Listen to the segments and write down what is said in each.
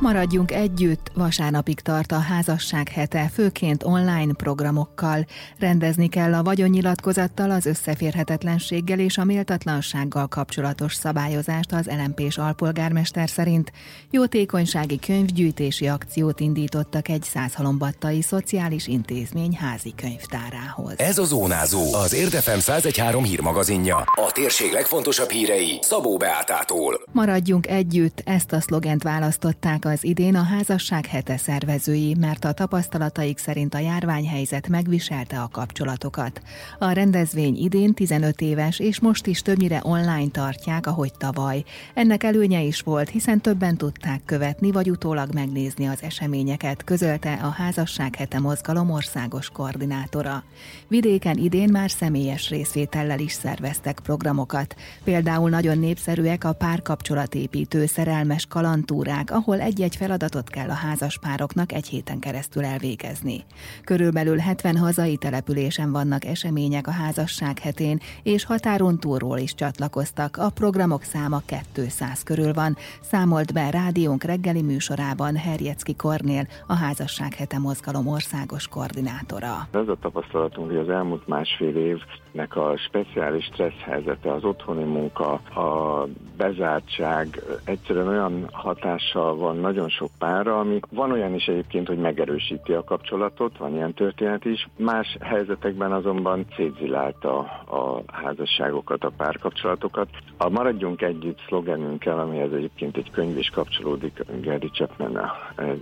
Maradjunk együtt, vasárnapig tart a házasság hete, főként online programokkal. Rendezni kell a vagyonnyilatkozattal, az összeférhetetlenséggel és a méltatlansággal kapcsolatos szabályozást az LMP-s alpolgármester szerint. Jótékonysági könyvgyűjtési akciót indítottak egy százhalombattai szociális intézmény házi könyvtárához. Ez a Zónázó, az Érdefem 1013 hírmagazinja. A térség legfontosabb hírei Szabó Beátától. Maradjunk együtt, ezt a szlogent választották az idén a házasság hete szervezői, mert a tapasztalataik szerint a járványhelyzet megviselte a kapcsolatokat. A rendezvény idén 15 éves, és most is többnyire online tartják, ahogy tavaly. Ennek előnye is volt, hiszen többen tudták követni, vagy utólag megnézni az eseményeket, közölte a házasság hete mozgalom országos koordinátora. Vidéken idén már személyes részvétellel is szerveztek programokat. Például nagyon népszerűek a párkapcsolatépítő szerelmes kalantúrák, ahol egy egy-egy feladatot kell a házaspároknak egy héten keresztül elvégezni. Körülbelül 70 hazai településen vannak események a házasság hetén, és határon túlról is csatlakoztak. A programok száma 200 körül van, számolt be rádiónk reggeli műsorában Herjecki Kornél, a házasság hete mozgalom országos koordinátora. Ez a tapasztalatunk, hogy az elmúlt másfél évnek a speciális stressz helyzete, az otthoni munka, a bezártság egyszerűen olyan hatással van nagyon sok pára, ami van olyan is egyébként, hogy megerősíti a kapcsolatot, van ilyen történet is, más helyzetekben azonban szétzilálta a házasságokat, a párkapcsolatokat. A Maradjunk Együtt szlogenünkkel, amihez egyébként egy könyv is kapcsolódik, Gary Chapman, a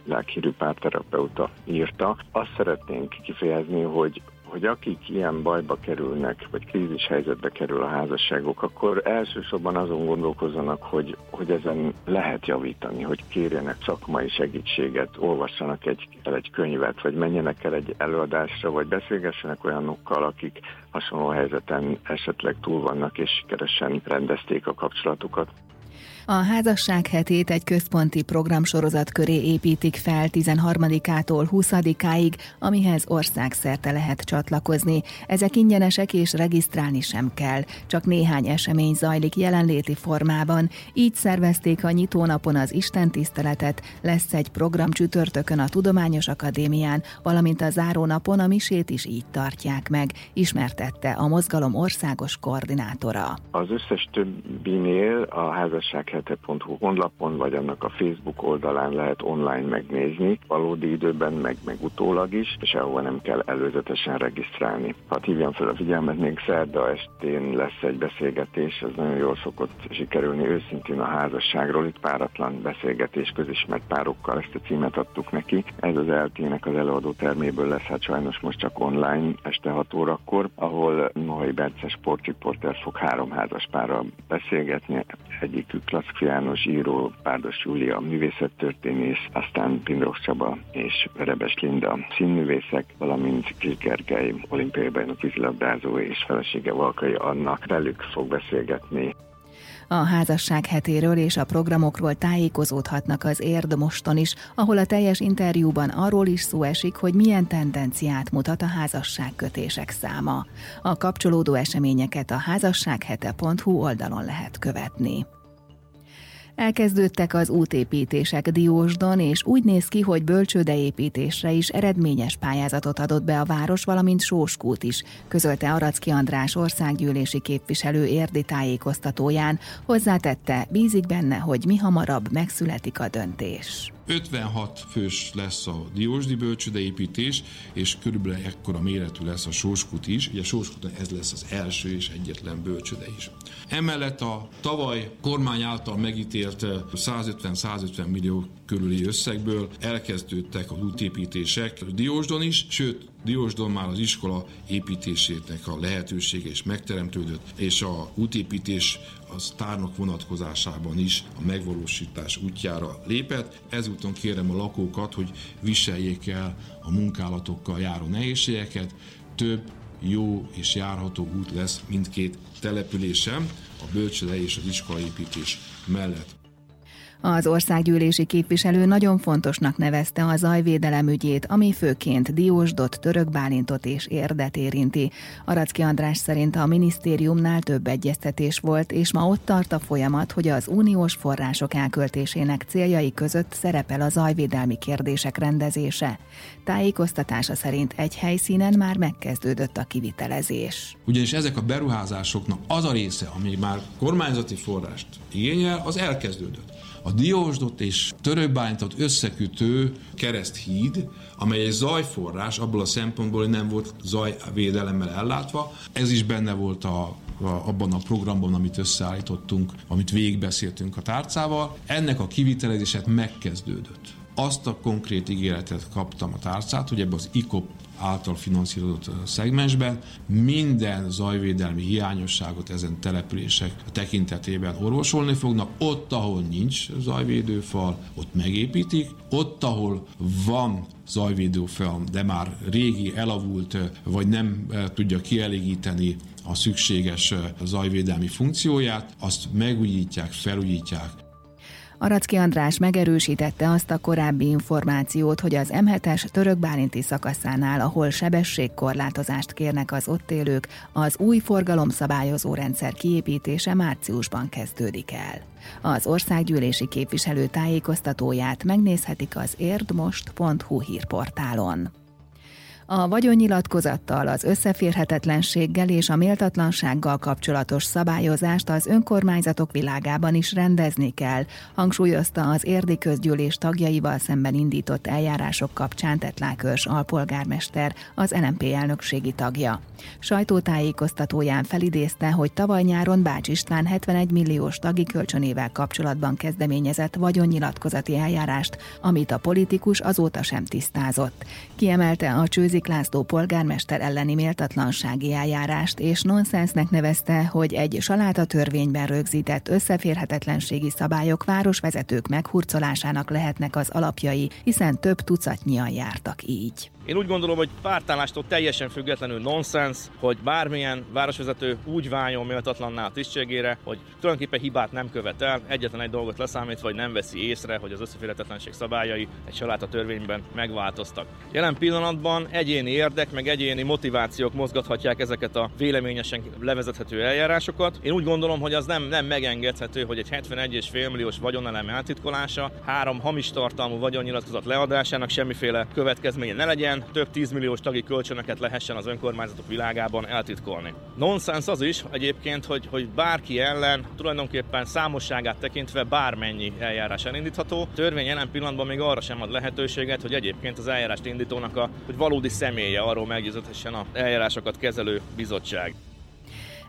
világhírű párterapeuta írta, azt szeretnénk kifejezni, hogy hogy akik ilyen bajba kerülnek, vagy krízis helyzetbe kerül a házasságok, akkor elsősorban azon gondolkozzanak, hogy, hogy ezen lehet javítani, hogy kérjenek szakmai segítséget, olvassanak egy, el egy könyvet, vagy menjenek el egy előadásra, vagy beszélgessenek olyanokkal, akik hasonló helyzeten esetleg túl vannak, és sikeresen rendezték a kapcsolatukat. A házasság hetét egy központi programsorozat köré építik fel 13-ától 20-áig, amihez országszerte lehet csatlakozni. Ezek ingyenesek és regisztrálni sem kell, csak néhány esemény zajlik jelenléti formában. Így szervezték a nyitónapon az istentiszteletet, lesz egy program csütörtökön a Tudományos Akadémián, valamint a zárónapon a misét is így tartják meg, ismertette a mozgalom országos koordinátora. Az összes többinél a házasság hete.hu honlapon, vagy annak a Facebook oldalán lehet online megnézni, valódi időben, meg, meg utólag is, és ahova nem kell előzetesen regisztrálni. Ha hívjam fel a figyelmet, még szerda estén lesz egy beszélgetés, ez nagyon jól szokott sikerülni őszintén a házasságról, itt páratlan beszélgetés közismert párokkal, ezt a címet adtuk neki. Ez az LT-nek az előadó terméből lesz, hát sajnos most csak online este 6 órakor, ahol Nohai Bence sportriporter fog három házaspárral beszélgetni, egyikük Lack János író, Párdos Júlia művészettörténész, aztán Pindrosz Csaba és Rebes Linda színművészek, valamint Kis Gergely olimpiai bajnok vízilabdázó és felesége Valkai Anna velük fog beszélgetni. A házasság hetéről és a programokról tájékozódhatnak az Érd moston is, ahol a teljes interjúban arról is szó esik, hogy milyen tendenciát mutat a házasságkötések száma. A kapcsolódó eseményeket a házassághete.hu oldalon lehet követni. Elkezdődtek az útépítések Diósdon, és úgy néz ki, hogy bölcsődeépítésre is eredményes pályázatot adott be a város, valamint Sóskút is, közölte Aracki András országgyűlési képviselő érdi tájékoztatóján. Hozzátette, bízik benne, hogy mi hamarabb megszületik a döntés. 56 fős lesz a Diósdi bölcsődeépítés, és körülbelül ekkora méretű lesz a Sóskut is. Ugye Sóskut ez lesz az első és egyetlen bölcsőde is. Emellett a tavaly kormány által megítélt 150-150 millió körüli összegből elkezdődtek az útépítések Diósdon is, sőt, Diósdon már az iskola építésének a lehetősége is megteremtődött, és a útépítés az tárnok vonatkozásában is a megvalósítás útjára lépett. Ezúton kérem a lakókat, hogy viseljék el a munkálatokkal járó nehézségeket. Több jó és járható út lesz mindkét településem, a bölcsöde és az iskolaépítés mellett. Az országgyűlési képviselő nagyon fontosnak nevezte a zajvédelem ügyét, ami főként Diósdot, Török Bálintot és Érdet érinti. Aracki András szerint a minisztériumnál több egyeztetés volt, és ma ott tart a folyamat, hogy az uniós források elköltésének céljai között szerepel a zajvédelmi kérdések rendezése. Tájékoztatása szerint egy helyszínen már megkezdődött a kivitelezés. Ugyanis ezek a beruházásoknak az a része, ami már kormányzati forrást igényel, az elkezdődött a Diósdot és Törökbálintot összekütő kereszthíd, amely egy zajforrás abból a szempontból, hogy nem volt zajvédelemmel ellátva. Ez is benne volt a abban a programban, amit összeállítottunk, amit végigbeszéltünk a tárcával. Ennek a kivitelezéset megkezdődött. Azt a konkrét ígéretet kaptam a tárcát, hogy ebbe az ICOP által finanszírozott szegmensben minden zajvédelmi hiányosságot ezen települések tekintetében orvosolni fognak. Ott, ahol nincs zajvédőfal, ott megépítik. Ott, ahol van zajvédőfal, de már régi, elavult, vagy nem tudja kielégíteni a szükséges zajvédelmi funkcióját, azt megújítják, felújítják, Aracki András megerősítette azt a korábbi információt, hogy az M7-es török bálinti szakaszánál, ahol sebességkorlátozást kérnek az ott élők, az új forgalomszabályozó rendszer kiépítése márciusban kezdődik el. Az országgyűlési képviselő tájékoztatóját megnézhetik az érdmost.hu hírportálon. A vagyonnyilatkozattal, az összeférhetetlenséggel és a méltatlansággal kapcsolatos szabályozást az önkormányzatok világában is rendezni kell, hangsúlyozta az érdi közgyűlés tagjaival szemben indított eljárások kapcsán Tetlákörs alpolgármester, az NMP elnökségi tagja. Sajtótájékoztatóján felidézte, hogy tavaly nyáron Bács István 71 milliós tagi kölcsönével kapcsolatban kezdeményezett vagyonnyilatkozati eljárást, amit a politikus azóta sem tisztázott. Kiemelte a csőzi Közik László polgármester elleni méltatlansági eljárást, és nonsensnek nevezte, hogy egy saláta törvényben rögzített összeférhetetlenségi szabályok városvezetők meghurcolásának lehetnek az alapjai, hiszen több tucatnyian jártak így. Én úgy gondolom, hogy pártállástól teljesen függetlenül nonsens, hogy bármilyen városvezető úgy váljon méltatlanná a tisztségére, hogy tulajdonképpen hibát nem követ el, egyetlen egy dolgot leszámítva, hogy nem veszi észre, hogy az összeférhetetlenség szabályai egy a törvényben megváltoztak. Jelen pillanatban egyéni érdek, meg egyéni motivációk mozgathatják ezeket a véleményesen levezethető eljárásokat. Én úgy gondolom, hogy az nem, nem megengedhető, hogy egy 71,5 milliós vagyonelem eltitkolása, három hamis tartalmú vagyonnyilatkozat leadásának semmiféle következménye ne legyen, több tízmilliós tagi kölcsönöket lehessen az önkormányzatok világában eltitkolni. Nonsens az is egyébként, hogy, hogy bárki ellen tulajdonképpen számosságát tekintve bármennyi eljárás elindítható. A törvény jelen pillanatban még arra sem ad lehetőséget, hogy egyébként az eljárást indítónak a hogy valódi személye arról meggyőződhessen az eljárásokat kezelő bizottság.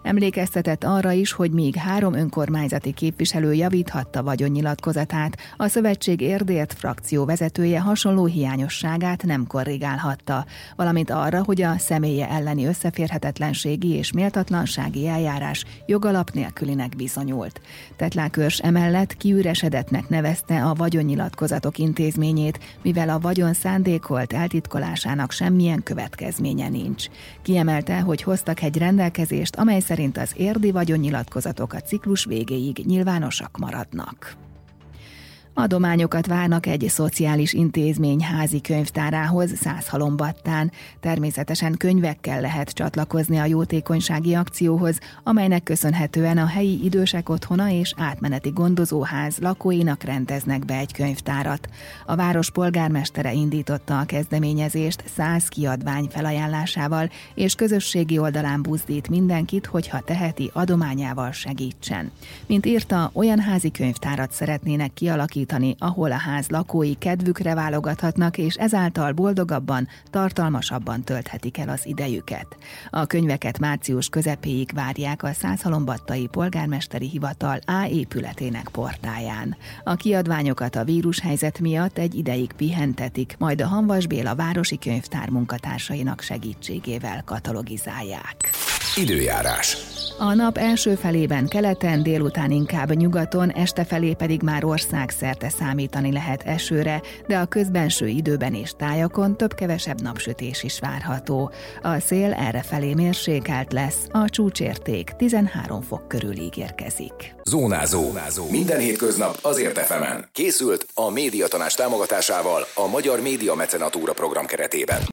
Emlékeztetett arra is, hogy még három önkormányzati képviselő javíthatta vagyonnyilatkozatát, a szövetség érdért frakció vezetője hasonló hiányosságát nem korrigálhatta, valamint arra, hogy a személye elleni összeférhetetlenségi és méltatlansági eljárás jogalap nélkülinek bizonyult. Tetlákörs emellett kiüresedetnek nevezte a vagyonnyilatkozatok intézményét, mivel a vagyon szándékolt eltitkolásának semmilyen következménye nincs. Kiemelte, hogy hoztak egy rendelkezést, amely szerint szerint az érdi vagyonnyilatkozatok a ciklus végéig nyilvánosak maradnak. Adományokat várnak egy szociális intézmény házi könyvtárához Százhalombattán. Természetesen könyvekkel lehet csatlakozni a jótékonysági akcióhoz, amelynek köszönhetően a helyi idősek otthona és átmeneti gondozóház lakóinak rendeznek be egy könyvtárat. A város polgármestere indította a kezdeményezést száz kiadvány felajánlásával, és közösségi oldalán buzdít mindenkit, hogyha teheti adományával segítsen. Mint írta, olyan házi könyvtárat szeretnének kialakítani, kialakítani, ahol a ház lakói kedvükre válogathatnak, és ezáltal boldogabban, tartalmasabban tölthetik el az idejüket. A könyveket március közepéig várják a Százhalombattai Polgármesteri Hivatal A épületének portáján. A kiadványokat a vírushelyzet miatt egy ideig pihentetik, majd a Hanvas Béla Városi Könyvtár munkatársainak segítségével katalogizálják. Időjárás. A nap első felében keleten, délután inkább nyugaton, este felé pedig már országszerte számítani lehet esőre, de a közbenső időben és tájakon több-kevesebb napsütés is várható. A szél erre felé mérsékelt lesz, a csúcsérték 13 fok körül ígérkezik. Zónázó. Zónázó. Minden hétköznap azért efemen. Készült a médiatanás támogatásával a Magyar Média Mecenatúra program keretében.